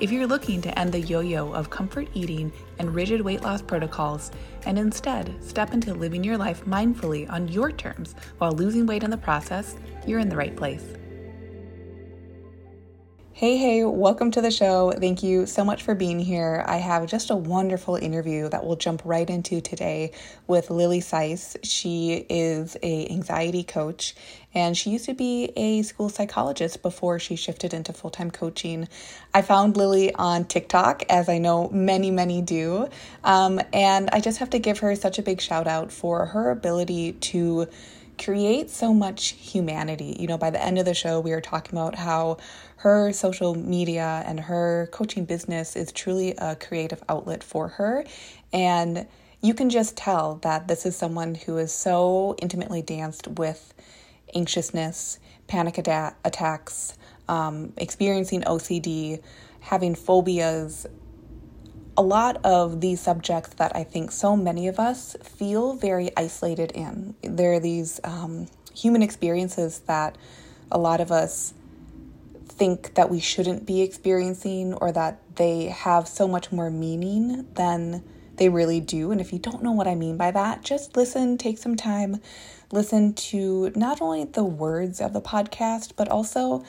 If you're looking to end the yo yo of comfort eating and rigid weight loss protocols and instead step into living your life mindfully on your terms while losing weight in the process, you're in the right place. Hey, hey, welcome to the show. Thank you so much for being here. I have just a wonderful interview that we'll jump right into today with Lily Seiss. She is a anxiety coach and she used to be a school psychologist before she shifted into full-time coaching. I found Lily on TikTok, as I know many, many do, um, and I just have to give her such a big shout out for her ability to create so much humanity. You know, by the end of the show, we were talking about how her social media and her coaching business is truly a creative outlet for her. And you can just tell that this is someone who is so intimately danced with anxiousness, panic attacks, um, experiencing OCD, having phobias. A lot of these subjects that I think so many of us feel very isolated in. There are these um, human experiences that a lot of us think that we shouldn't be experiencing or that they have so much more meaning than they really do. And if you don't know what I mean by that, just listen, take some time, listen to not only the words of the podcast, but also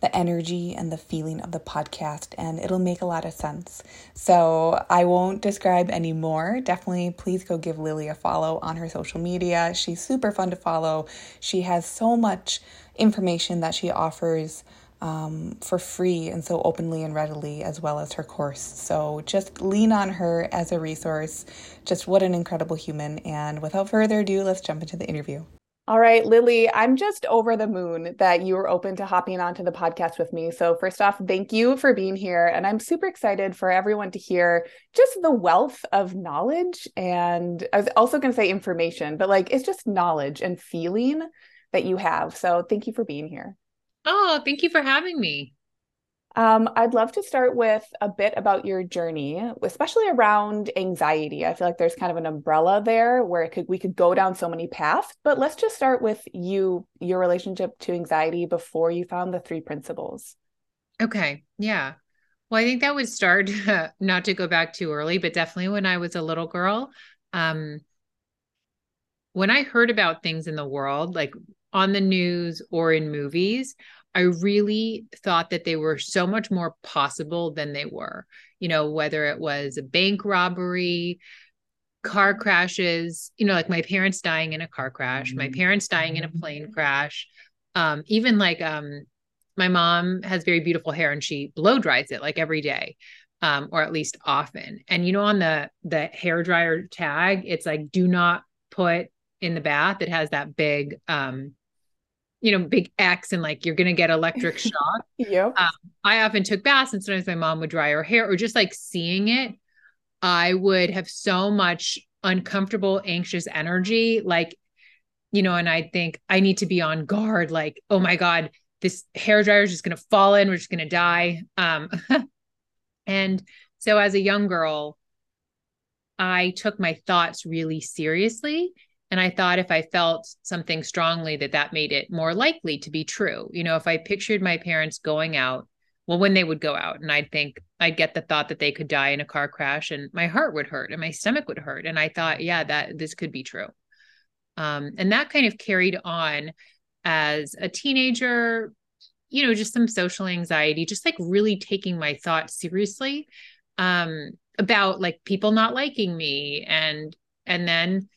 the energy and the feeling of the podcast, and it'll make a lot of sense. So, I won't describe any more. Definitely, please go give Lily a follow on her social media. She's super fun to follow. She has so much information that she offers um, for free and so openly and readily, as well as her course. So just lean on her as a resource. Just what an incredible human. And without further ado, let's jump into the interview. All right, Lily, I'm just over the moon that you were open to hopping onto the podcast with me. So, first off, thank you for being here. And I'm super excited for everyone to hear just the wealth of knowledge. And I was also going to say information, but like it's just knowledge and feeling that you have. So, thank you for being here. Oh, thank you for having me. Um, I'd love to start with a bit about your journey, especially around anxiety. I feel like there's kind of an umbrella there where it could we could go down so many paths, but let's just start with you, your relationship to anxiety before you found the three principles. Okay. Yeah. Well, I think that would start not to go back too early, but definitely when I was a little girl. Um, when I heard about things in the world, like on the news or in movies, I really thought that they were so much more possible than they were. You know, whether it was a bank robbery, car crashes, you know, like my parents dying in a car crash, my parents dying in a plane crash, um, even like um, my mom has very beautiful hair and she blow dries it like every day. Um, or at least often. And you know, on the the hair dryer tag, it's like do not put in the bath. It has that big um you know, big X and like you're gonna get electric shock. yep. Um, I often took baths and sometimes my mom would dry her hair or just like seeing it, I would have so much uncomfortable, anxious energy. Like, you know, and I'd think I need to be on guard, like, oh my God, this hair dryer is just gonna fall in, we're just gonna die. Um and so as a young girl, I took my thoughts really seriously and I thought if I felt something strongly, that that made it more likely to be true. You know, if I pictured my parents going out, well, when they would go out, and I'd think, I'd get the thought that they could die in a car crash and my heart would hurt and my stomach would hurt. And I thought, yeah, that this could be true. Um, and that kind of carried on as a teenager, you know, just some social anxiety, just like really taking my thoughts seriously um, about like people not liking me and, and then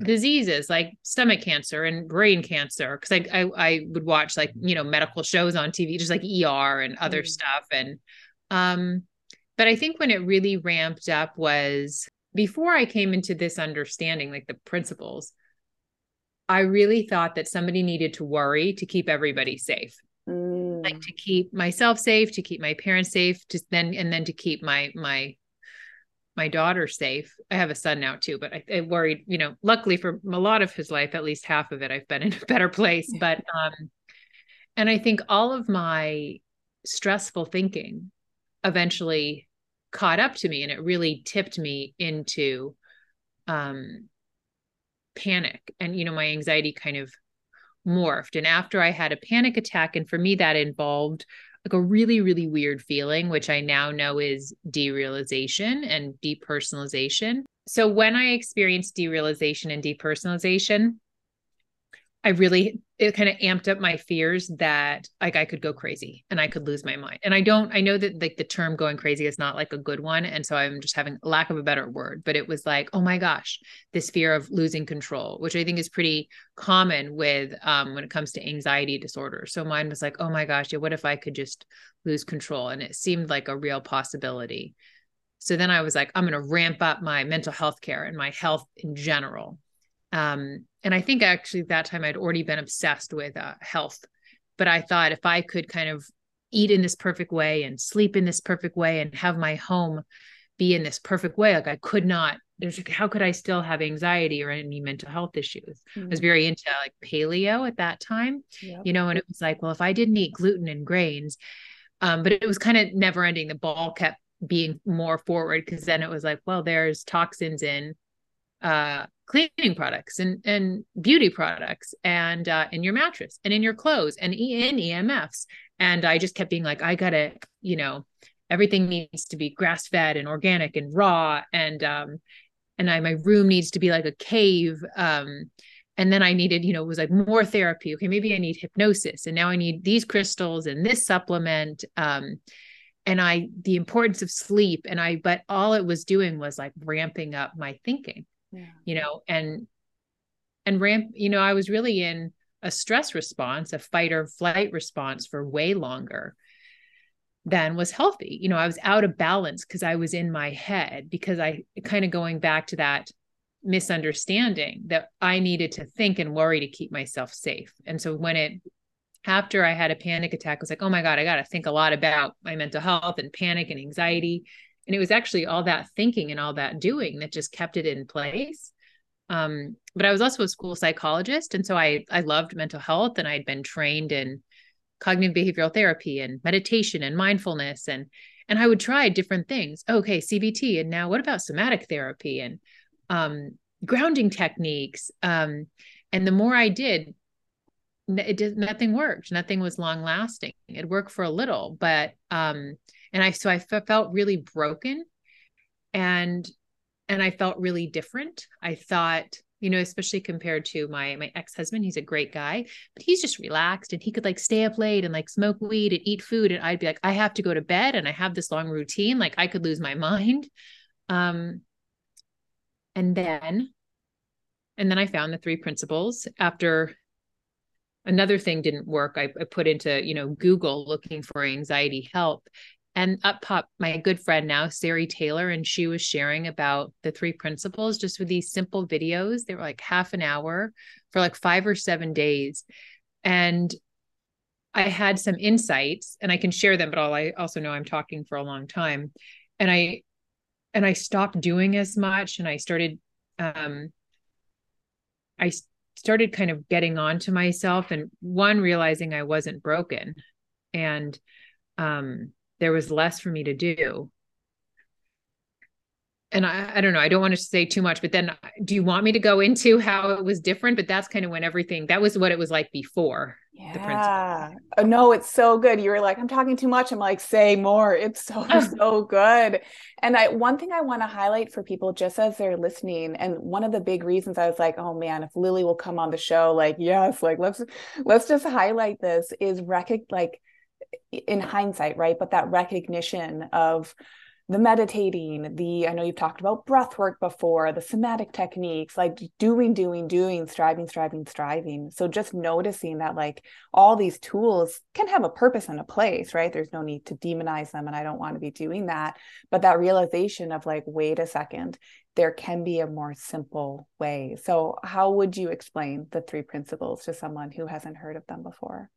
diseases like stomach cancer and brain cancer because I, I, I would watch like you know medical shows on tv just like er and other mm. stuff and um but i think when it really ramped up was before i came into this understanding like the principles i really thought that somebody needed to worry to keep everybody safe mm. like to keep myself safe to keep my parents safe to then and then to keep my my my daughter safe. I have a son now too, but I, I, worried, you know, luckily for a lot of his life, at least half of it, I've been in a better place. But, um, and I think all of my stressful thinking eventually caught up to me and it really tipped me into, um, panic and, you know, my anxiety kind of morphed. And after I had a panic attack, and for me, that involved like a really, really weird feeling, which I now know is derealization and depersonalization. So when I experienced derealization and depersonalization, I really it kind of amped up my fears that like I could go crazy and I could lose my mind. And I don't I know that like the term going crazy is not like a good one and so I'm just having lack of a better word, but it was like, "Oh my gosh, this fear of losing control," which I think is pretty common with um when it comes to anxiety disorder. So mine was like, "Oh my gosh, yeah, what if I could just lose control?" And it seemed like a real possibility. So then I was like, I'm going to ramp up my mental health care and my health in general um, and I think actually that time I'd already been obsessed with uh, health, but I thought if I could kind of eat in this perfect way and sleep in this perfect way and have my home be in this perfect way, like I could not. There's how could I still have anxiety or any mental health issues? Mm-hmm. I was mm. very into like paleo at that time, yep. you know, and it was like, well, if I didn't eat gluten and grains, um, but it was kind of never ending. The ball kept being more forward because then it was like, well, there's toxins in uh, cleaning products and and beauty products and uh, in your mattress and in your clothes and in EMFs. And I just kept being like, I gotta, you know, everything needs to be grass fed and organic and raw and um and I my room needs to be like a cave. Um and then I needed, you know, it was like more therapy. Okay, maybe I need hypnosis, and now I need these crystals and this supplement. Um, and I the importance of sleep. And I, but all it was doing was like ramping up my thinking yeah. you know and and ramp you know i was really in a stress response a fight or flight response for way longer than was healthy. You know i was out of balance because i was in my head because i kind of going back to that misunderstanding that i needed to think and worry to keep myself safe. And so when it after i had a panic attack I was like oh my god i got to think a lot about my mental health and panic and anxiety and it was actually all that thinking and all that doing that just kept it in place. Um, but i was also a school psychologist and so i i loved mental health and i'd been trained in cognitive behavioral therapy and meditation and mindfulness and and i would try different things. Okay cbt and now what about somatic therapy and um, grounding techniques? Um, and the more i did it did nothing worked. Nothing was long lasting. It worked for a little but um and i so I felt really broken and and i felt really different. I thought you know especially compared to my my ex-husband he's a great guy but he's just relaxed and he could like stay up late and like smoke weed and eat food. And i'd be like i have to go to bed and i have this long routine. Like i could lose my mind. Um and then and then i found the three principles. After another thing didn't work I, I, put into you know google looking for anxiety help and up popped my good friend now, Sari Taylor, and she was sharing about the three principles just with these simple videos. They were like half an hour for like five or seven days. And I had some insights and I can share them, but all I also know I'm talking for a long time. And I and I stopped doing as much and I started um I started kind of getting on to myself and one realizing I wasn't broken and um there was less for me to do. And I, I don't know i don't want to say too much but then do you want me to go into how it was different? But that's kind of when everything that was what it was like before yeah. oh, no it's so good. You were like i'm talking too much. I'm like say more. It's so so good. And i one thing i want to highlight for people just as they're listening and one of the big reasons i was like oh man if lily will come on the show like yes like let's let's just highlight this is rec like in hindsight, right? But that recognition of the meditating, the I know you've talked about breath work before, the somatic techniques, like doing, doing, doing, striving, striving, striving. So just noticing that like all these tools can have a purpose and a place, right? There's no need to demonize them. And I don't want to be doing that. But that realization of like, wait a second, there can be a more simple way. So how would you explain the three principles to someone who hasn't heard of them before?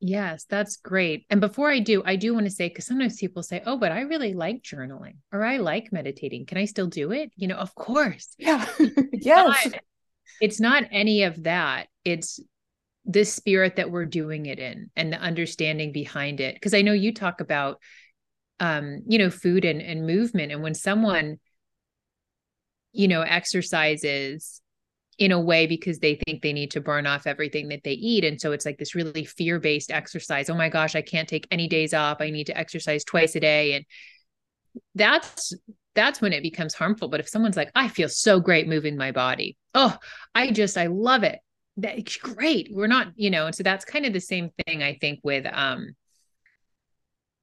Yes, that's great. And before I do, I do want to say, because sometimes people say, oh, but I really like journaling or I like meditating. Can I still do it? You know, of course. Yeah. yes. It's not any of that. It's this spirit that we're doing it in and the understanding behind it. Because I know you talk about, um, you know, food and, and movement. And when someone, you know, exercises in a way because they think they need to burn off everything that they eat. And so it's like this really fear based exercise. Oh my gosh, I can't take any days off. I need to exercise twice a day. And that's that's when it becomes harmful. But if someone's like, I feel so great moving my body. Oh, I just I love it. That's great. We're not, you know, and so that's kind of the same thing I think with um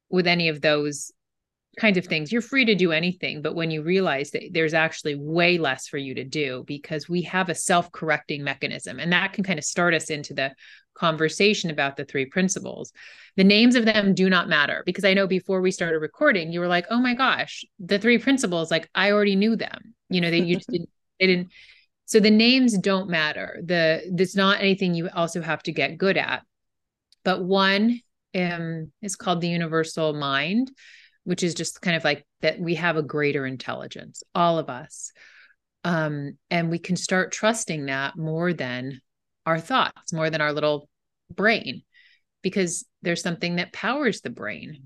with any of those kinds of things. You're free to do anything, but when you realize that there's actually way less for you to do because we have a self correcting mechanism, and that can kind of start us into the conversation about the three principles. The names of them do not matter because I know before we started recording, you were like, oh my gosh, the three principles, like I already knew them. You know, they you didn't, they didn't. So the names don't matter. The there's not anything you also have to get good at. But one um, is called the universal mind which is just kind of like that we have a greater intelligence, all of us. Um, and we can start trusting that more than our thoughts, more than our little brain, because there's something that powers the brain.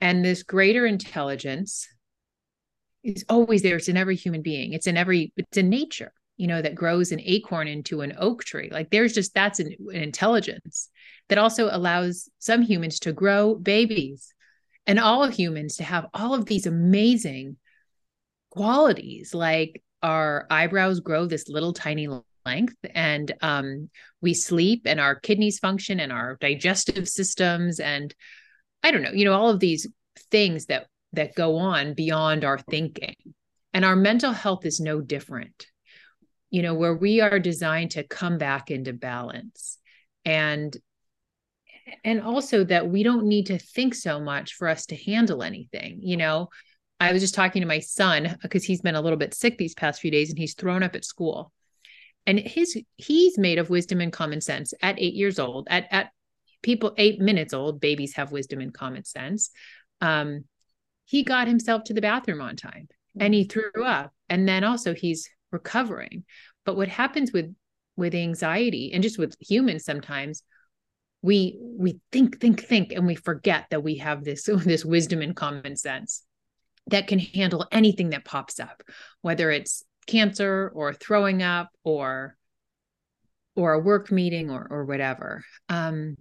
And this greater intelligence is always there. It's in every human being, it's in every, it's in nature, you know, that grows an acorn into an oak tree. Like there's just that's an, an intelligence that also allows some humans to grow babies and all humans to have all of these amazing qualities like our eyebrows grow this little tiny length and um, we sleep and our kidneys function and our digestive systems and i don't know you know all of these things that that go on beyond our thinking. And our mental health is no different you know where we are designed to come back into balance. And and also that we don't need to think so much for us to handle anything you know? I was just talking to my son because he's been a little bit sick these past few days and he's thrown up at school. And his he's made of wisdom and common sense at 8 years old at at people 8 minutes old babies have wisdom and common sense. Um he got himself to the bathroom on time and he threw up. And then also he's recovering. But what happens with with anxiety and just with humans sometimes we we think think think and we forget that we have this this wisdom and common sense that can handle anything that pops up whether it's cancer or throwing up or or a work meeting or or whatever. Um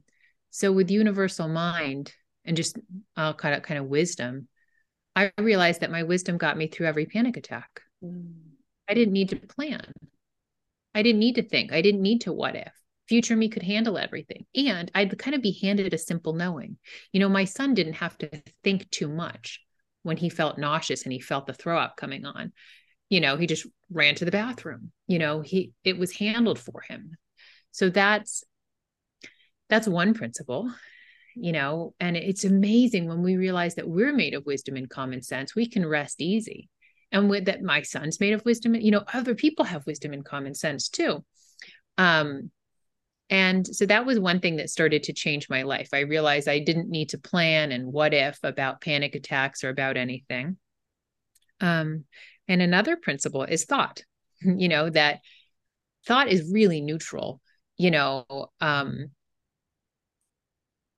so with universal mind and just i'll kind of kind of wisdom i realized that my wisdom got me through every panic attack. Mm. i didn't need to plan. I didn't need to think. I didn't need to what if future me could handle everything. And I'd kind of be handed a simple knowing. You know, my son didn't have to think too much when he felt nauseous and he felt the throw up coming on. You know, he just ran to the bathroom. You know, he it was handled for him. So that's that's one principle you know and it's amazing when we realize that we're made of wisdom and common sense we can rest easy and with that my son's made of wisdom you know other people have wisdom and common sense too um and so that was one thing that started to change my life. I realized I didn't need to plan and what if about panic attacks or about anything. Um, and another principle is thought, you know, that thought is really neutral. You know, um,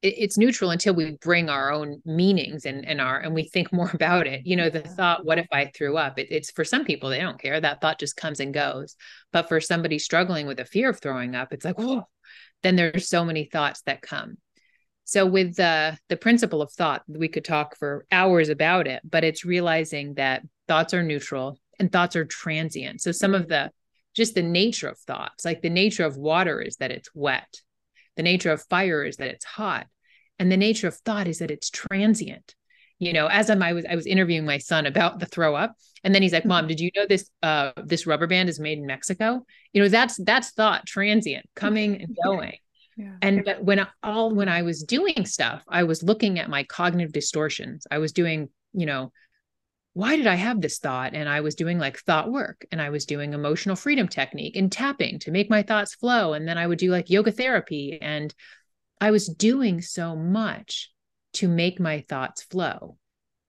it, it's neutral until we bring our own meanings and, and our and we think more about it. You know, the thought, what if I threw up? It, it's for some people, they don't care. That thought just comes and goes. But for somebody struggling with a fear of throwing up, it's like, whoa, then there's so many thoughts that come. So with the the principle of thought we could talk for hours about it but it's realizing that thoughts are neutral and thoughts are transient. So some of the just the nature of thoughts like the nature of water is that it's wet. The nature of fire is that it's hot. And the nature of thought is that it's transient you know as I'm, i was i was interviewing my son about the throw up and then he's like mom did you know this uh this rubber band is made in mexico? You know that's that's thought transient coming and going. Yeah. and but when all when i was doing stuff i was looking at my cognitive distortions. I was doing you know why did i have this thought? And i was doing like thought work and i was doing emotional freedom technique and tapping to make my thoughts flow and then i would do like yoga therapy and I was doing so much to make my thoughts flow.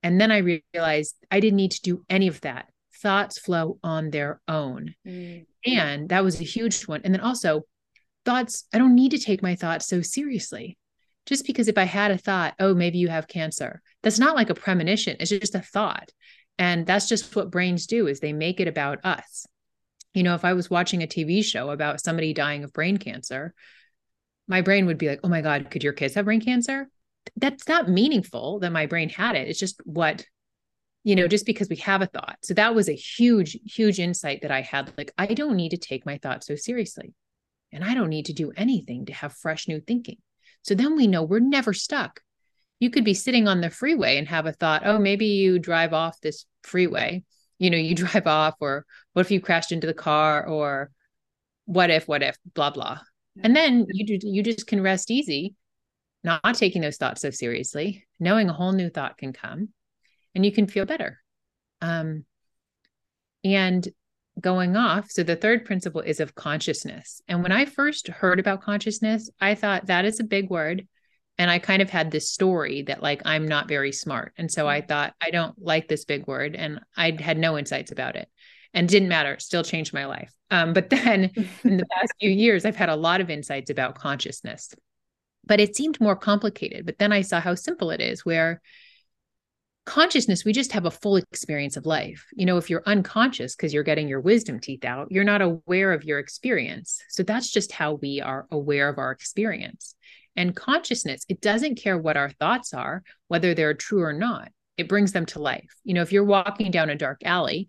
And then I realized I didn't need to do any of that. Thoughts flow on their own. Mm. And that was a huge one. And then also, thoughts, I don't need to take my thoughts so seriously. Just because if I had a thought, oh, maybe you have cancer, that's not like a premonition. It's just a thought. And that's just what brains do is they make it about us. You know, if I was watching a TV show about somebody dying of brain cancer, my brain would be like, oh my God, could your kids have brain cancer? That's not meaningful that my brain had it. It's just what, you know, just because we have a thought. So that was a huge, huge insight that I had. Like, I don't need to take my thoughts so seriously. And I don't need to do anything to have fresh new thinking. So then we know we're never stuck. You could be sitting on the freeway and have a thought, oh, maybe you drive off this freeway. You know, you drive off, or what if you crashed into the car, or what if, what if, blah, blah. And then you do, you just can rest easy, not taking those thoughts so seriously, knowing a whole new thought can come and you can feel better. Um, and going off. So the third principle is of consciousness. And when I first heard about consciousness, I thought that is a big word. And I kind of had this story that like I'm not very smart. And so I mm. thought I don't like this big word and I had no insights about it. And didn't matter, still changed my life. Um, but then in the past few years, I've had a lot of insights about consciousness. But it seemed more complicated. But then I saw how simple it is, where consciousness, we just have a full experience of life. You know, if you're unconscious because you're getting your wisdom teeth out, you're not aware of your experience. So that's just how we are aware of our experience. And consciousness, it doesn't care what our thoughts are, whether they're true or not, it brings them to life. You know, if you're walking down a dark alley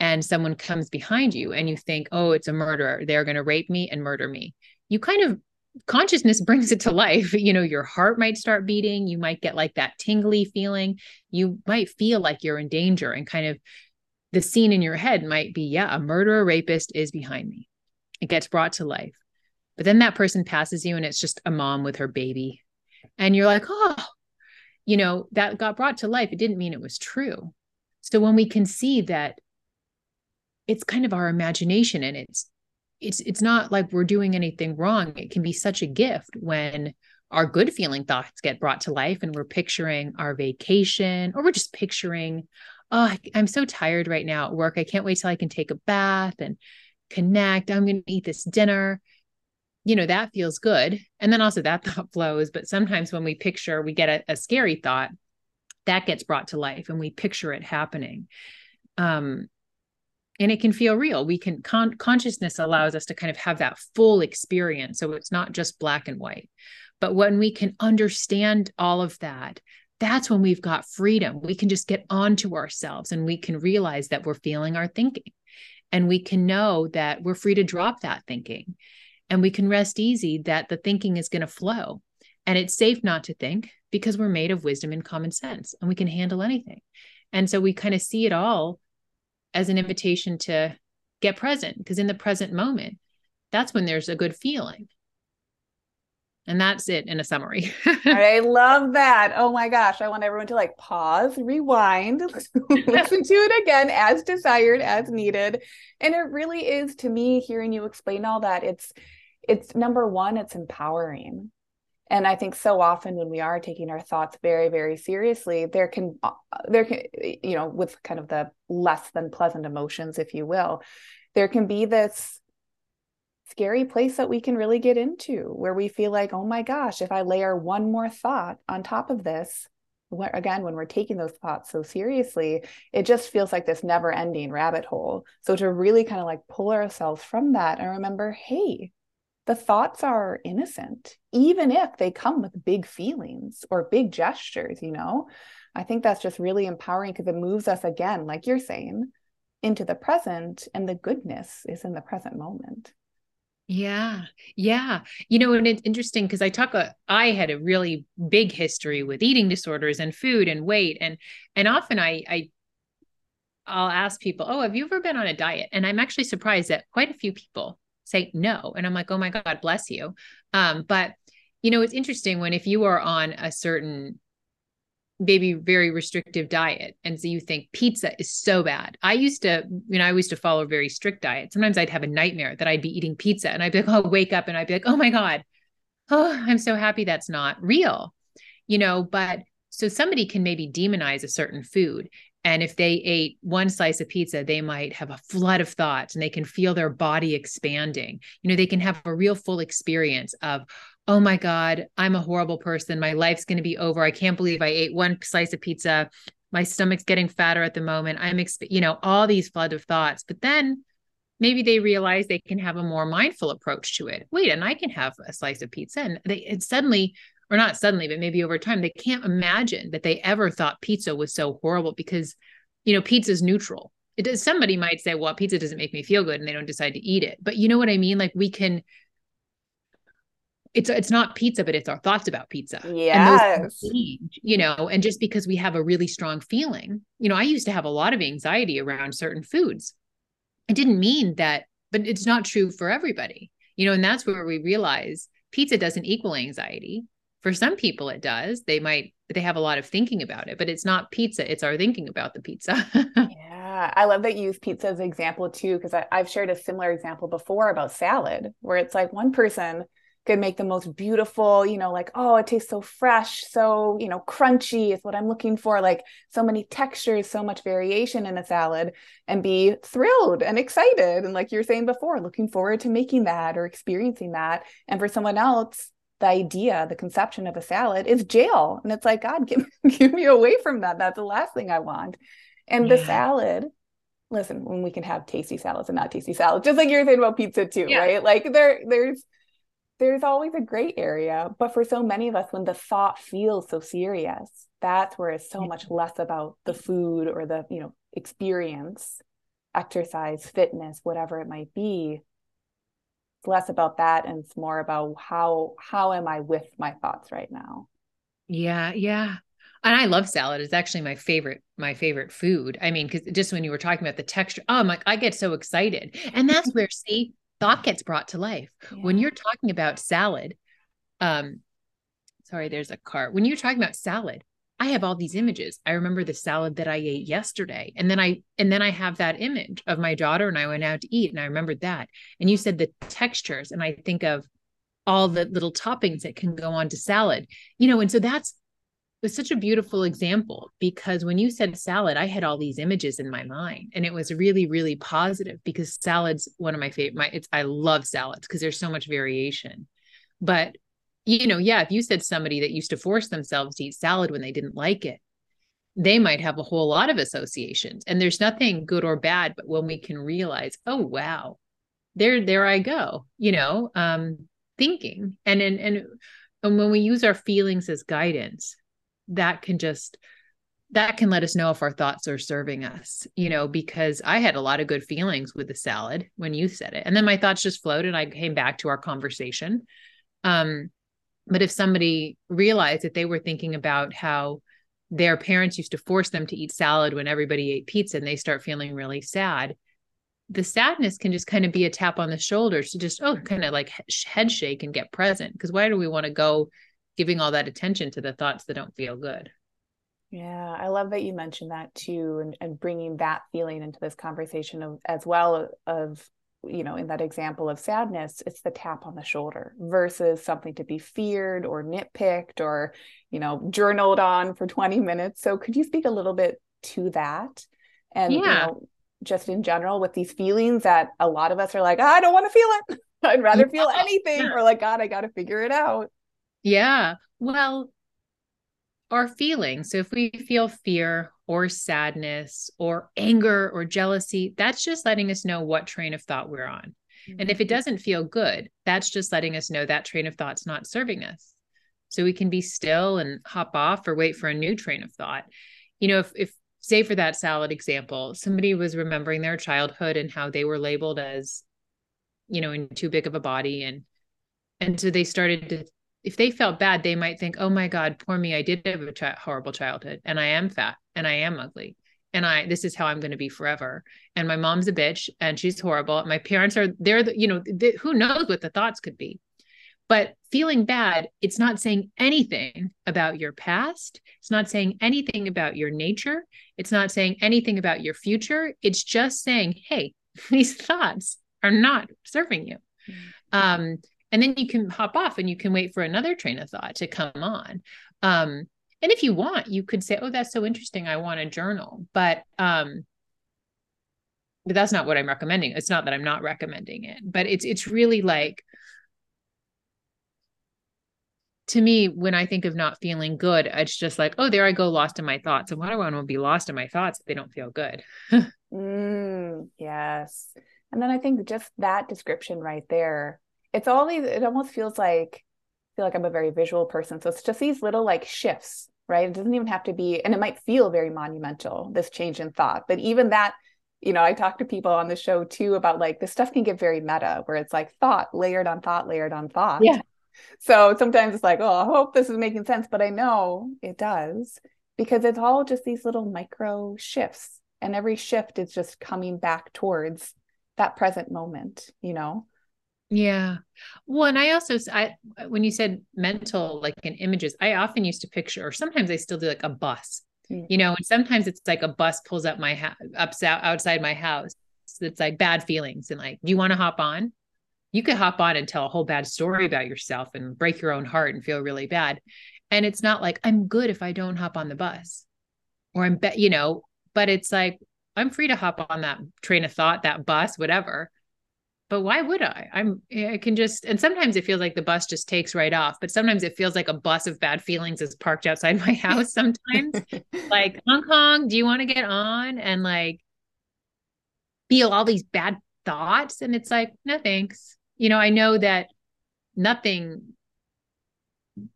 and someone comes behind you and you think, oh, it's a murderer, they're going to rape me and murder me, you kind of consciousness brings it to life. You know, your heart might start beating. You might get like that tingly feeling. You might feel like you're in danger and kind of the scene in your head might be, yeah, a murderer rapist is behind me. It gets brought to life. But then that person passes you and it's just a mom with her baby. And you're like, oh, you know, that got brought to life. It didn't mean it was true. So when we can see that it's kind of our imagination and it's it's it's not like we're doing anything wrong. It can be such a gift when our good feeling thoughts get brought to life and we're picturing our vacation or we're just picturing oh i'm so tired right now at work. I can't wait till i can take a bath and connect. I'm going to eat this dinner. You know that feels good. And then also that thought flows. But sometimes when we picture we get a, a scary thought that gets brought to life and we picture it happening. Um and it can feel real. We can con- consciousness allows us to kind of have that full experience so it's not just black and white. But when we can understand all of that that's when we've got freedom. We can just get onto ourselves and we can realize that we're feeling our thinking. And we can know that we're free to drop that thinking. And we can rest easy that the thinking is going to flow. And it's safe not to think because we're made of wisdom and common sense and we can handle anything. And so we kind of see it all as an invitation to get present because in the present moment that's when there's a good feeling and that's it in a summary. I love that. Oh my gosh. I want everyone to like pause, rewind, listen to it again as desired, as needed. And it really is to me hearing you explain all that. It's it's number one, it's empowering and i think so often when we are taking our thoughts very very seriously there can uh, there can you know with kind of the less than pleasant emotions if you will there can be this scary place that we can really get into where we feel like oh my gosh if i layer one more thought on top of this again when we're taking those thoughts so seriously it just feels like this never ending rabbit hole. So to really kind of like pull ourselves from that and remember hey the thoughts are innocent, even if they come with big feelings or big gestures, you know? I think that's just really empowering because it moves us again, like you're saying, into the present, and the goodness is in the present moment. Yeah. Yeah. You know, and it's interesting because I talk a, I had a really big history with eating disorders and food and weight and and often I I I'll ask people, "Oh, have you ever been on a diet?" And I'm actually surprised that quite a few people say no. And i'm like oh my god bless you. Um, but you know it's interesting when if you are on a certain maybe very restrictive diet and so you think pizza is so bad. I used to you know i used to follow a very strict diet. Sometimes i'd have a nightmare that i'd be eating pizza and i'd be like oh wake up and i'd be like oh my god. Oh, I'm so happy that's not real, you know, but so somebody can maybe demonize a certain food. And if they ate one slice of pizza, they might have a flood of thoughts and they can feel their body expanding. You know, they can have a real full experience of, oh my God, I'm a horrible person. My life's going to be over. I can't believe I ate one slice of pizza. My stomach's getting fatter at the moment. I'm, exp-, you know, all these flood of thoughts. But then maybe they realize they can have a more mindful approach to it. Wait, and I can have a slice of pizza. And they it suddenly, or not suddenly, but maybe over time, they can't imagine that they ever thought pizza was so horrible because, you know, pizza is neutral. It does, somebody might say, well, pizza doesn't make me feel good and they don't decide to eat it. But you know what I mean? Like we can it's it's not pizza, but it's our thoughts about pizza. Change, you know, and just because we have a really strong feeling, you know, I used to have a lot of anxiety around certain foods it didn't mean that, but it's not true for everybody, you know, and that's where we realize pizza doesn't equal anxiety. For some people, it does. They might, they have a lot of thinking about it, but it's not pizza. It's our thinking about the pizza. yeah. I love that you use pizza as an example too, because I've shared a similar example before about salad, where it's like one person could make the most beautiful, you know, like, oh, it tastes so fresh, so, you know, crunchy is what I'm looking for. Like so many textures, so much variation in a salad, and be thrilled and excited. And like you're saying before, looking forward to making that or experiencing that. And for someone else, the idea, the conception of a salad is jail. And it's like, God, give, give me away from that. That's the last thing I want. And yeah. the salad, listen, when we can have tasty salads and not tasty salads, just like you're saying about pizza too, yeah. right? Like there, there's there's always a gray area. But for so many of us, when the thought feels so serious, that's where it's so much less about the food or the, you know, experience, exercise, fitness, whatever it might be. It's less about that and it's more about how how am I with my thoughts right now. Yeah, yeah. And I love salad. It's actually my favorite, my favorite food. I mean, because just when you were talking about the texture, oh, I'm like, I get so excited. And that's where, see, thought gets brought to life. Yeah. When you're talking about salad, um, sorry, there's a cart. When you're talking about salad, I have all these images. I remember the salad that I ate yesterday. And then I and then I have that image of my daughter and I went out to eat and I remembered that. And you said the textures and I think of all the little toppings that can go on to salad. You know, and so that's was such a beautiful example because when you said salad, I had all these images in my mind, and it was really, really positive because salad's one of my favorite. My it's I love salads because there's so much variation. But you know, yeah, if you said somebody that used to force themselves to eat salad when they didn't like it, they might have a whole lot of associations. And there's nothing good or bad, but when we can realize, oh wow, there, there I go, you know, um, thinking and and and and when we use our feelings as guidance that can just that can let us know if our thoughts are serving us, you know, because I had a lot of good feelings with the salad when you said it. And then my thoughts just flowed and I came back to our conversation. Um, but if somebody realized that they were thinking about how their parents used to force them to eat salad when everybody ate pizza and they start feeling really sad, the sadness can just kind of be a tap on the shoulder to just, oh, kind of like head shake and get present. Because why do we want to go giving all that attention to the thoughts that don't feel good. Yeah, I love that you mentioned that too, and, and bringing that feeling into this conversation of, as well of, you know, in that example of sadness, it's the tap on the shoulder versus something to be feared or nitpicked or, you know, journaled on for 20 minutes. So could you speak a little bit to that? And, yeah. you know, just in general with these feelings that a lot of us are like, oh, I don't want to feel it. I'd rather feel anything, or like, God, I got to figure it out. Yeah. Well, our feelings. So if we feel fear or sadness or anger or jealousy, that's just letting us know what train of thought we're on. Mm-hmm. And if it mm-hmm. doesn't feel good, that's just letting us know that train of thought's not serving us. So we can be still and hop off or wait for a new train of thought. You know, if, if say for that salad example, somebody was remembering their childhood and how they were labeled as, you know, in too big of a body and and so they started to if they felt bad, they might think, oh my God, poor me. I did have a ch- horrible childhood and I am fat and I am ugly. And I, this is how I'm going to be forever. And my mom's a bitch and she's horrible. My parents are, they're, the, you know, they, who knows what the thoughts could be. But feeling bad, it's not saying anything about your past. It's not saying anything about your nature. It's not saying anything about your future. It's just saying, hey, these thoughts are not serving you. Mm-hmm. Um, and then you can hop off and you can wait for another train of thought to come on. Um and if you want you could say oh that's so interesting. I want a journal. But um but that's not what i'm recommending. It's not that i'm not recommending it but it's it's really like to me when i think of not feeling good it's just like oh there i go lost in my thoughts. And why do i want to be lost in my thoughts if they don't feel good? Mm, yes. And then i think just that description right there it's all these it almost feels like I feel like i'm a very visual person. So it's just these little like shifts right? It doesn't even have to be and it might feel very monumental this change in thought. But even that you know i talk to people on the show too about like this stuff can get very meta where it's like thought layered on thought layered on thought. Yeah. So sometimes it's like oh i hope this is making sense but i know it does because it's all just these little micro shifts and every shift is just coming back towards that present moment you know yeah. Well, and I also, I when you said mental, like in images, I often used to picture, or sometimes I still do like a bus, mm. you know, and sometimes it's like a bus pulls up my house, up outside my house. So it's like bad feelings and like, do you want to hop on? You could hop on and tell a whole bad story about yourself and break your own heart and feel really bad. And it's not like I'm good if I don't hop on the bus, or I'm, you know, but it's like I'm free to hop on that train of thought, that bus, whatever but why would I? I'm eh, I can just and sometimes it feels like the bus just takes right off, but sometimes it feels like a bus of bad feelings is parked outside my house sometimes. like honk honk, do you want to get on and like feel all these bad thoughts and it's like no thanks. You know, I know that nothing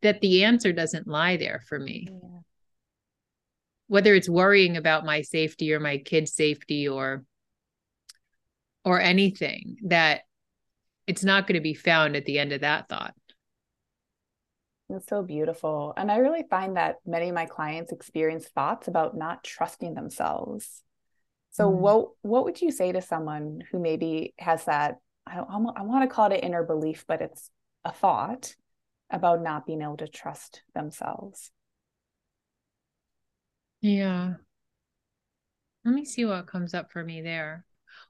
that the answer doesn't lie there for me. Yeah. Whether it's worrying about my safety or my kids' safety or or anything that it's not going to be found at the end of that thought. It's so beautiful. And I really find that many of my clients experience thoughts about not trusting themselves. So mm. what what would you say to someone who maybe has that I, I want to call it an inner belief, but it's a thought about not being able to trust themselves? Yeah. Let me see what comes up for me there.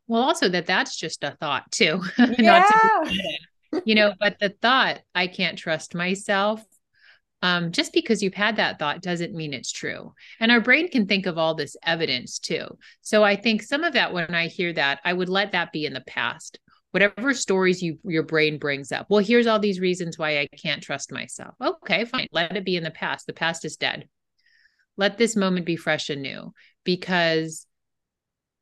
Well, also that that's just a thought too. Yeah. to, you know, but the thought, I can't trust myself. Um, just because you've had that thought doesn't mean it's true. And our brain can think of all this evidence too. So I think some of that, when I hear that, I would let that be in the past. Whatever stories you your brain brings up. Well, here's all these reasons why I can't trust myself. Okay, fine. Let it be in the past. The past is dead. Let this moment be fresh and new because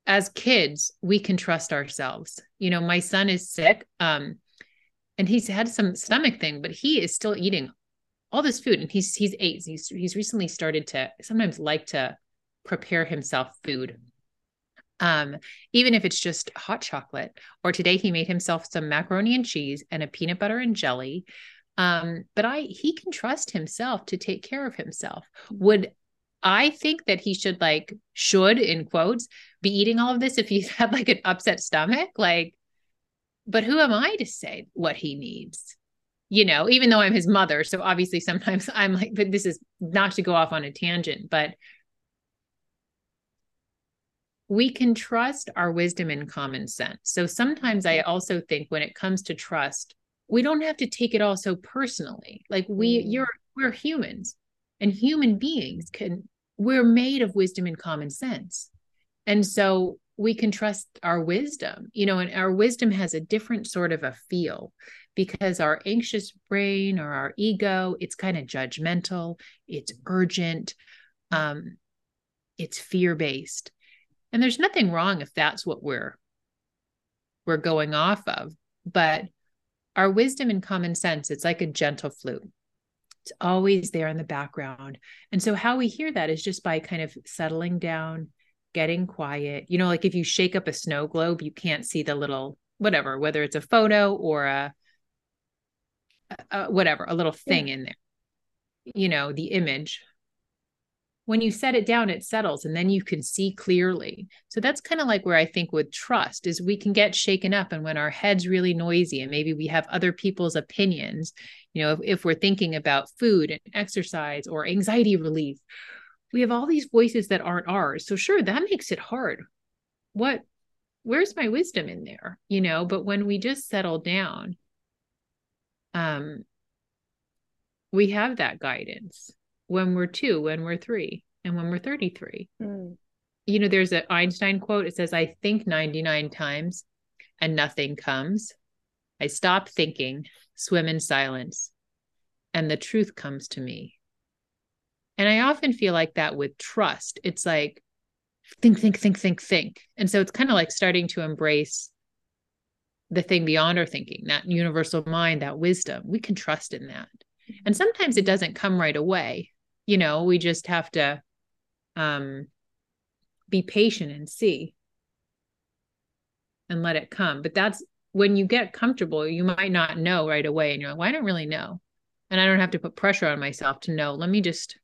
as kids, we can trust ourselves. You know, my son is sick, um, and he's had some stomach thing, but he is still eating all this food. And he's he's eight. He's he's recently started to sometimes like to prepare himself food. Um, even if it's just hot chocolate, or today he made himself some macaroni and cheese and a peanut butter and jelly. Um, but I he can trust himself to take care of himself. Would I think that he should like should in quotes be eating all of this if he's had like an upset stomach like but who am I to say what he needs? You know, even though I'm his mother, so obviously sometimes I'm like but this is not to go off on a tangent, but we can trust our wisdom and common sense. So sometimes I also think when it comes to trust, we don't have to take it all so personally. Like we mm. you're we're humans and human beings can we're made of wisdom and common sense. And so we can trust our wisdom, you know, and our wisdom has a different sort of a feel because our anxious brain or our ego, it's kind of judgmental, it's urgent, um, it's fear-based. And there's nothing wrong if that's what we're we're going off of. But our wisdom and common sense, it's like a gentle flute. It's always there in the background. And so, how we hear that is just by kind of settling down, getting quiet. You know, like if you shake up a snow globe, you can't see the little whatever, whether it's a photo or a, a whatever, a little thing yeah. in there. You know, the image. When you set it down, it settles and then you can see clearly. So that's kind of like where I think with trust is we can get shaken up. And when our head's really noisy and maybe we have other people's opinions, you know if, if we're thinking about food and exercise or anxiety relief we have all these voices that aren't ours so sure that makes it hard what where's my wisdom in there you know but when we just settle down um we have that guidance when we're 2 when we're 3 and when we're 33 mm. you know there's an einstein quote it says i think 99 times and nothing comes. I stop thinking swim in silence and the truth comes to me. And i often feel like that with trust. It's like think think think think think. And so it's kind of like starting to embrace the thing beyond our thinking that universal mind that wisdom. We can trust in that. And sometimes it doesn't come right away you know we just have to um be patient and see and let it come. But that's when you get comfortable you might not know right away and you're like well i don't really know. And i don't have to put pressure on myself to know. Let me just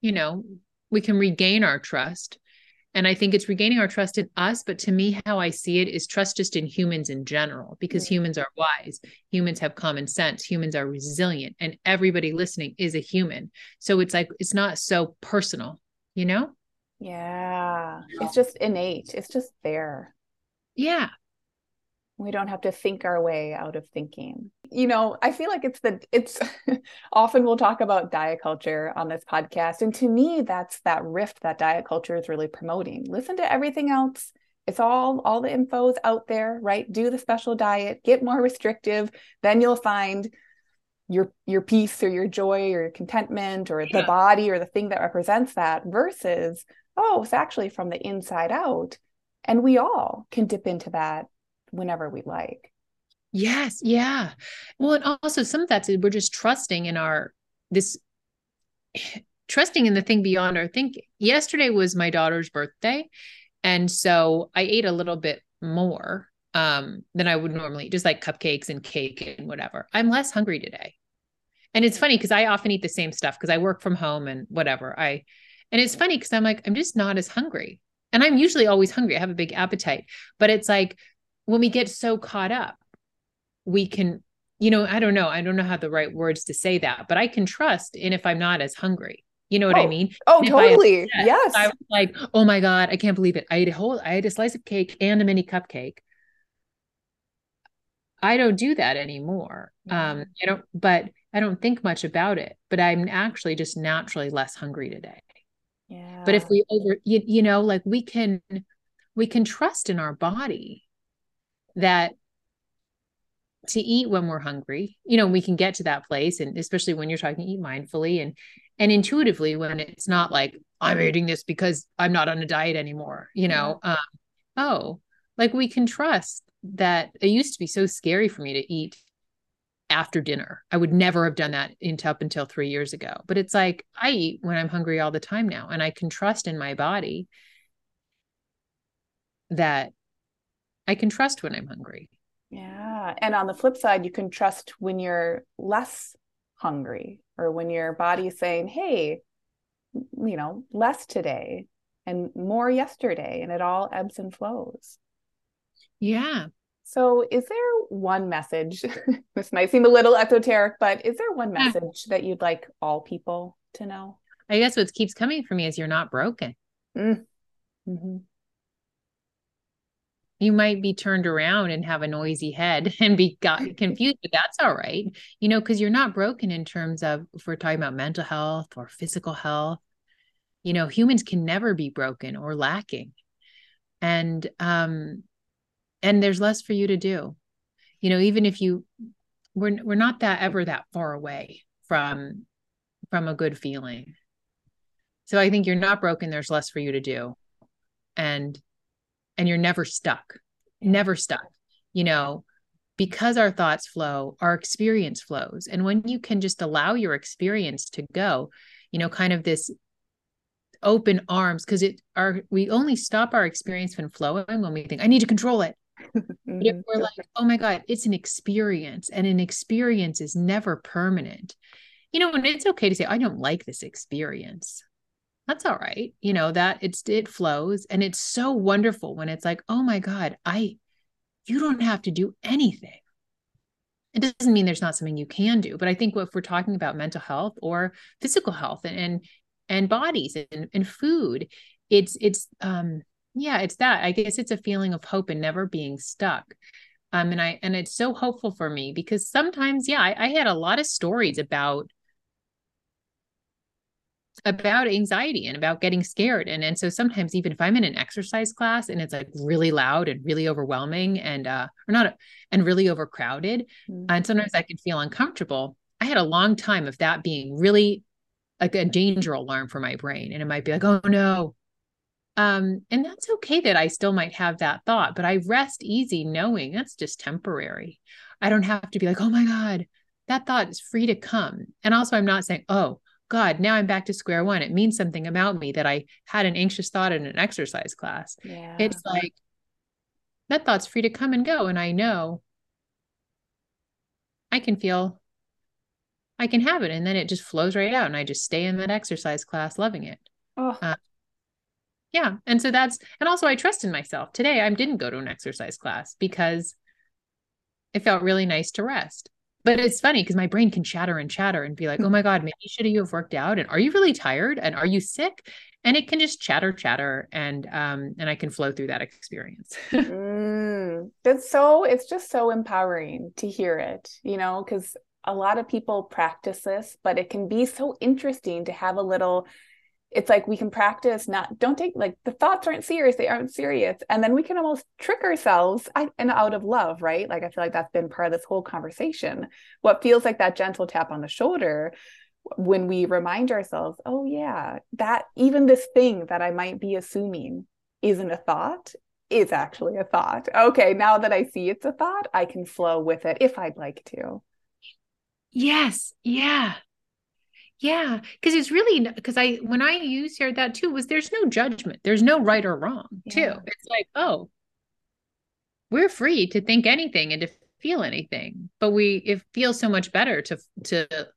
you know we can regain our trust and i think it's regaining our trust in us but to me how i see it is trust just in humans in general because humans are wise. Humans have common sense. Humans are resilient and everybody listening is a human. So it's like it's not so personal you know? Yeah. It's just innate. It's just there. Yeah we don't have to think our way out of thinking. You know i feel like it's the it's often we'll talk about diet culture on this podcast and to me that's that rift that diet culture is really promoting. Listen to everything else. It's all all the info's out there right? Do the special diet get more restrictive then you'll find your your peace or your joy or your contentment or yeah. the body or the thing that represents that versus oh it's actually from the inside out. And we all can dip into that whenever we like. Yes. Yeah. Well, and also some of that's we're just trusting in our this trusting in the thing beyond our thinking. Yesterday was my daughter's birthday. And so I ate a little bit more um, than I would normally, just like cupcakes and cake and whatever. I'm less hungry today. And it's funny because I often eat the same stuff because I work from home and whatever. I and it's funny because I'm like, I'm just not as hungry. And I'm usually always hungry. I have a big appetite. But it's like when we get so caught up, we can, you know, I don't know, I don't know how the right words to say that, but I can trust in if I'm not as hungry. You know what oh. I mean? Oh, totally. I, yes. I was like, oh my God, I can't believe it. I ate a whole, I ate a slice of cake and a mini cupcake. I don't do that anymore. Um, I don't, but I don't think much about it, but I'm actually just naturally less hungry today. Yeah. But if we over, you, you know, like we can, we can trust in our body that to eat when we're hungry you know we can get to that place and especially when you're talking eat mindfully and and intuitively when it's not like i'm eating this because i'm not on a diet anymore you know um, oh like we can trust that it used to be so scary for me to eat after dinner. I would never have done that into up until three years ago but it's like i eat when i'm hungry all the time now and i can trust in my body that I can trust when I'm hungry. Yeah. And on the flip side, you can trust when you're less hungry or when your body is saying, hey, you know, less today and more yesterday, and it all ebbs and flows. Yeah. So, is there one message? this might seem a little esoteric, but is there one message that you'd like all people to know? I guess what keeps coming for me is you're not broken. Mm. Mm-hmm you might be turned around and have a noisy head and be got confused but that's all right you know because you're not broken in terms of if we're talking about mental health or physical health you know humans can never be broken or lacking. And um and there's less for you to do you know even if you we're we're not that ever that far away from from a good feeling. So i think you're not broken there's less for you to do. And and you're never stuck, never stuck, you know, because our thoughts flow, our experience flows. And when you can just allow your experience to go, you know, kind of this open arms, because it our we only stop our experience from flowing when we think, I need to control it. But if we're like, oh my God, it's an experience, and an experience is never permanent. You know, and it's okay to say, I don't like this experience that's all right you know that it's it flows and it's so wonderful when it's like oh my god i you don't have to do anything. It doesn't mean there's not something you can do but i think if we're talking about mental health or physical health and and, and bodies and, and food it's it's um yeah it's that. I guess it's a feeling of hope and never being stuck. Um, and I and it's so hopeful for me because sometimes, yeah, I, I had a lot of stories about about anxiety and about getting scared. And and so sometimes even if i'm in an exercise class and it's like really loud and really overwhelming and uh or not and really overcrowded mm-hmm. and sometimes i can feel uncomfortable i had a long time of that being really like a danger alarm for my brain. And it might be like oh no. Um and that's okay that i still might have that thought but i rest easy knowing that's just temporary. I don't have to be like oh my god that thought is free to come. And also i'm not saying oh God, now I'm back to square one. It means something about me that I had an anxious thought in an exercise class. Yeah. It's like that thought's free to come and go. And I know I can feel, I can have it. And then it just flows right out. And I just stay in that exercise class loving it. Oh. Uh, yeah. And so that's, and also I trust in myself. Today I didn't go to an exercise class because it felt really nice to rest. But it's funny because my brain can chatter and chatter and be like, oh my God, maybe should you have worked out? And are you really tired? And are you sick? And it can just chatter, chatter, and um, and I can flow through that experience. mm, it's so it's just so empowering to hear it, you know, because a lot of people practice this, but it can be so interesting to have a little it's like we can practice not don't take like the thoughts aren't serious they aren't serious. And then we can almost trick ourselves and out of love right? Like i feel like that's been part of this whole conversation. What feels like that gentle tap on the shoulder when we remind ourselves oh yeah that even this thing that i might be assuming isn't a thought is actually a thought. Okay now that i see it's a thought i can flow with it if i'd like to. Yes yeah yeah, because it's really because I when I used here that too was there's no judgment, there's no right or wrong too. It's like oh, we're free to think anything and to feel anything, but we it feels so much better to to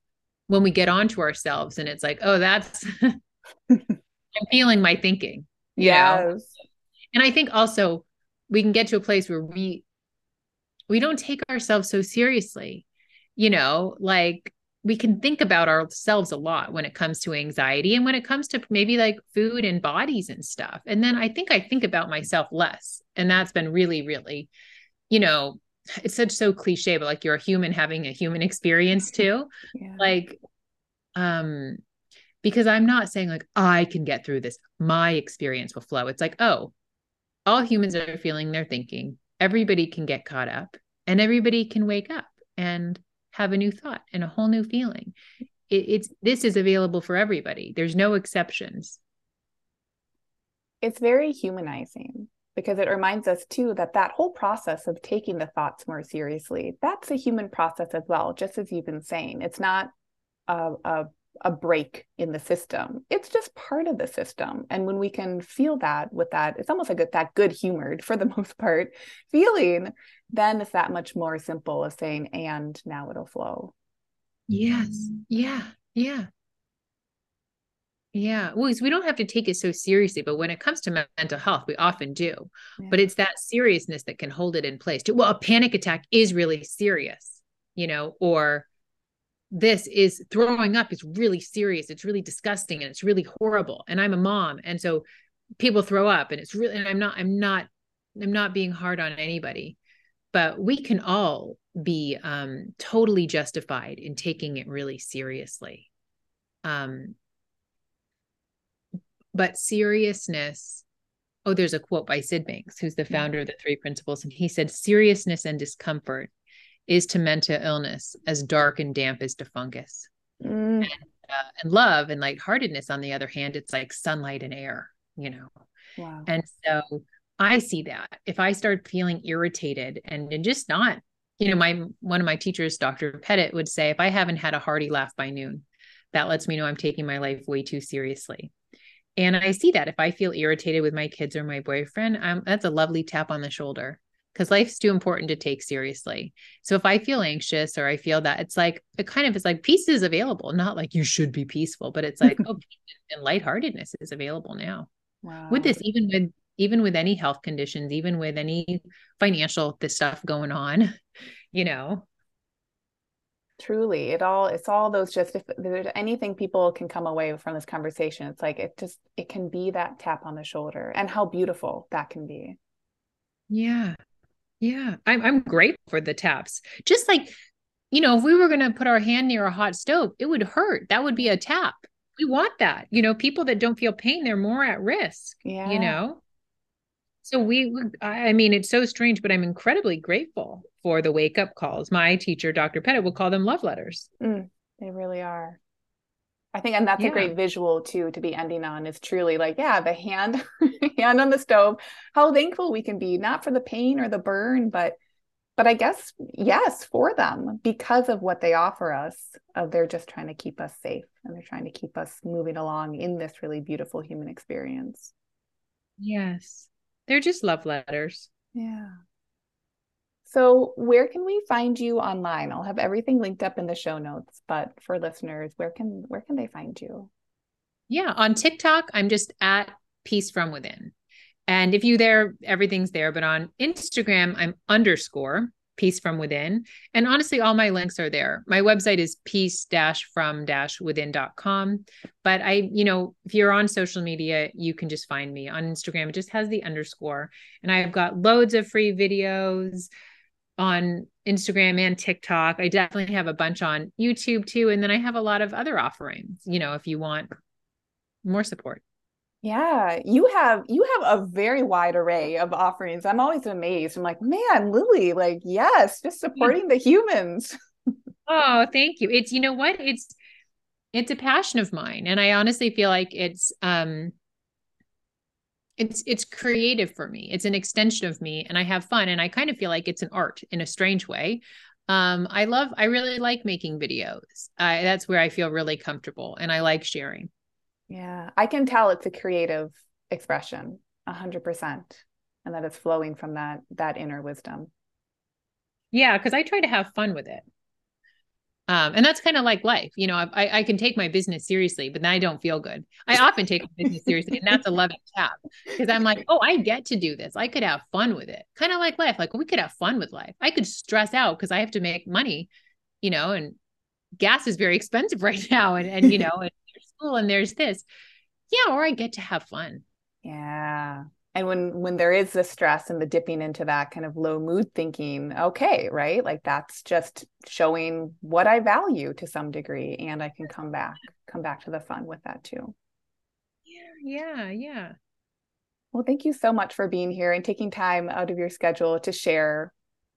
when we get onto ourselves and it's like oh that's I'm feeling my thinking. Yeah, and I think also we can get to a place where we we don't take ourselves so seriously you know like we can think about ourselves a lot when it comes to anxiety and when it comes to maybe like food and bodies and stuff. And then I think I think about myself less. And that's been really, really, you know, it's such so cliche, but like you're a human having a human experience too. Yeah. Like, um, because I'm not saying like I can get through this, my experience will flow. It's like, oh, all humans are feeling they're thinking. Everybody can get caught up and everybody can wake up. And have a new thought and a whole new feeling. It, it's this is available for everybody. There's no exceptions. It's very humanizing because it reminds us too that that whole process of taking the thoughts more seriously that's a human process as well just as you've been saying it's not a, a, a break in the system it's just part of the system and when we can feel that with that it's almost like a, that good humored for the most part feeling then it's that much more simple of saying, and now it'll flow. Yes. Yeah. Yeah. Yeah. Well, we don't have to take it so seriously, but when it comes to mental health, we often do. Yeah. But it's that seriousness that can hold it in place. Well, a panic attack is really serious, you know, or this is throwing up is really serious. It's really disgusting and it's really horrible. And I'm a mom. And so people throw up and it's really, and I'm not, I'm not, I'm not being hard on anybody but we can all be um, totally justified in taking it really seriously. Um, but seriousness, oh, there's a quote by Syd Banks, who's the mm. founder of the three principles, and he said, Seriousness and discomfort is to mental illness as dark and damp as to fungus. Mm. And, uh, and love and lightheartedness, on the other hand, it's like sunlight and air, you know. Wow. And so I see that if I start feeling irritated and, and just not, you know, my one of my teachers, Dr. Pettit, would say, if I haven't had a hearty laugh by noon, that lets me know I'm taking my life way too seriously. And I see that if I feel irritated with my kids or my boyfriend, um, that's a lovely tap on the shoulder because life's too important to take seriously. So if I feel anxious or I feel that, it's like it kind of is like peace is available, not like you should be peaceful, but it's like oh, and lightheartedness is available now. Wow. With this, even with even with any health conditions, even with any financial this stuff going on, you know. Truly, it all it's all those just if there's anything people can come away from this conversation, it's like it just it can be that tap on the shoulder and how beautiful that can be. Yeah. Yeah, I'm I'm grateful for the taps. Just like, you know, if we were going to put our hand near a hot stove, it would hurt. That would be a tap. We want that. You know, people that don't feel pain, they're more at risk. Yeah. You know. So we, I mean, it's so strange, but I'm incredibly grateful for the wake up calls. My teacher, Dr. Pettit, will call them love letters. Mm, they really are. I think, and that's yeah. a great visual too to be ending on is truly like, yeah, the hand, hand on the stove. How thankful we can be, not for the pain or the burn, but, but I guess yes, for them because of what they offer us. Of they're just trying to keep us safe and they're trying to keep us moving along in this really beautiful human experience. Yes, they're just love letters. Yeah. So, where can we find you online? I'll have everything linked up in the show notes, but for listeners, where can where can they find you? Yeah, on TikTok, I'm just at peace from within. And if you there, everything's there, but on Instagram, I'm underscore peace from within. And honestly, all my links are there. My website is peace from within.com. But I, you know, if you're on social media, you can just find me on Instagram. It just has the underscore. And I've got loads of free videos, on Instagram and TikTok. I definitely have a bunch on YouTube too. And then I have a lot of other offerings, you know, if you want more support. Yeah, you have you have a very wide array of offerings. I'm always amazed. I'm like, man, Lily, like, yes, just supporting the humans. oh, thank you. It's you know what? It's it's a passion of mine. And I honestly feel like it's um it's it's creative for me. It's an extension of me and i have fun and i kind of feel like it's an art in a strange way. Um i love i really like making videos. I, that's where i feel really comfortable and i like sharing. Yeah i can tell it's a creative expression a hundred percent and that it's flowing from that that inner wisdom. Yeah because i try to have fun with it um, and that's kind of like life. You know, I, I can take my business seriously, but then I don't feel good. I often take my business seriously, and that's a loving tap because I'm like, oh, I get to do this. I could have fun with it. Kind of like life. Like we could have fun with life. I could stress out because I have to make money, you know, and gas is very expensive right now. And, and you know, and there's school and there's this. Yeah. Or I get to have fun. Yeah and when when there is the stress and the dipping into that kind of low mood thinking okay right? Like that's just showing what i value to some degree and i can come back come back to the fun with that too. Yeah yeah yeah. Well thank you so much for being here and taking time out of your schedule to share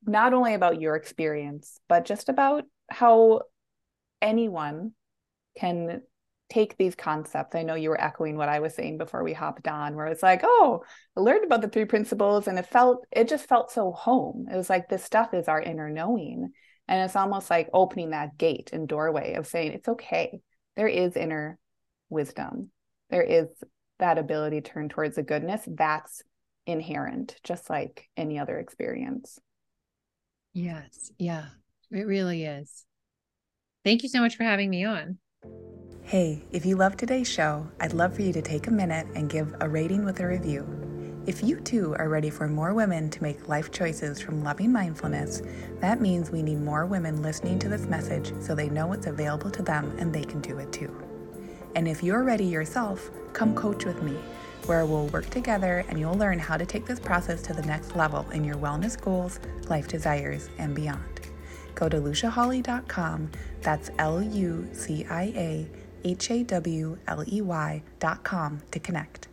not only about your experience but just about how anyone can take these concepts. I know you were echoing what I was saying before we hopped on, where it's like, oh, I learned about the three principles and it felt, it just felt so home. It was like this stuff is our inner knowing. And it's almost like opening that gate and doorway of saying, it's okay. There is inner wisdom. There is that ability to turn towards the goodness. That's inherent, just like any other experience. Yes. Yeah, it really is. Thank you so much for having me on. Hey, if you love today's show, I'd love for you to take a minute and give a rating with a review. If you too are ready for more women to make life choices from loving mindfulness, that means we need more women listening to this message so they know it's available to them and they can do it too. And if you're ready yourself, come coach with me, where we'll work together and you'll learn how to take this process to the next level in your wellness goals, life desires, and beyond. Go to luciahawley.com, that's L U C I A H A W L E Y dot com to connect.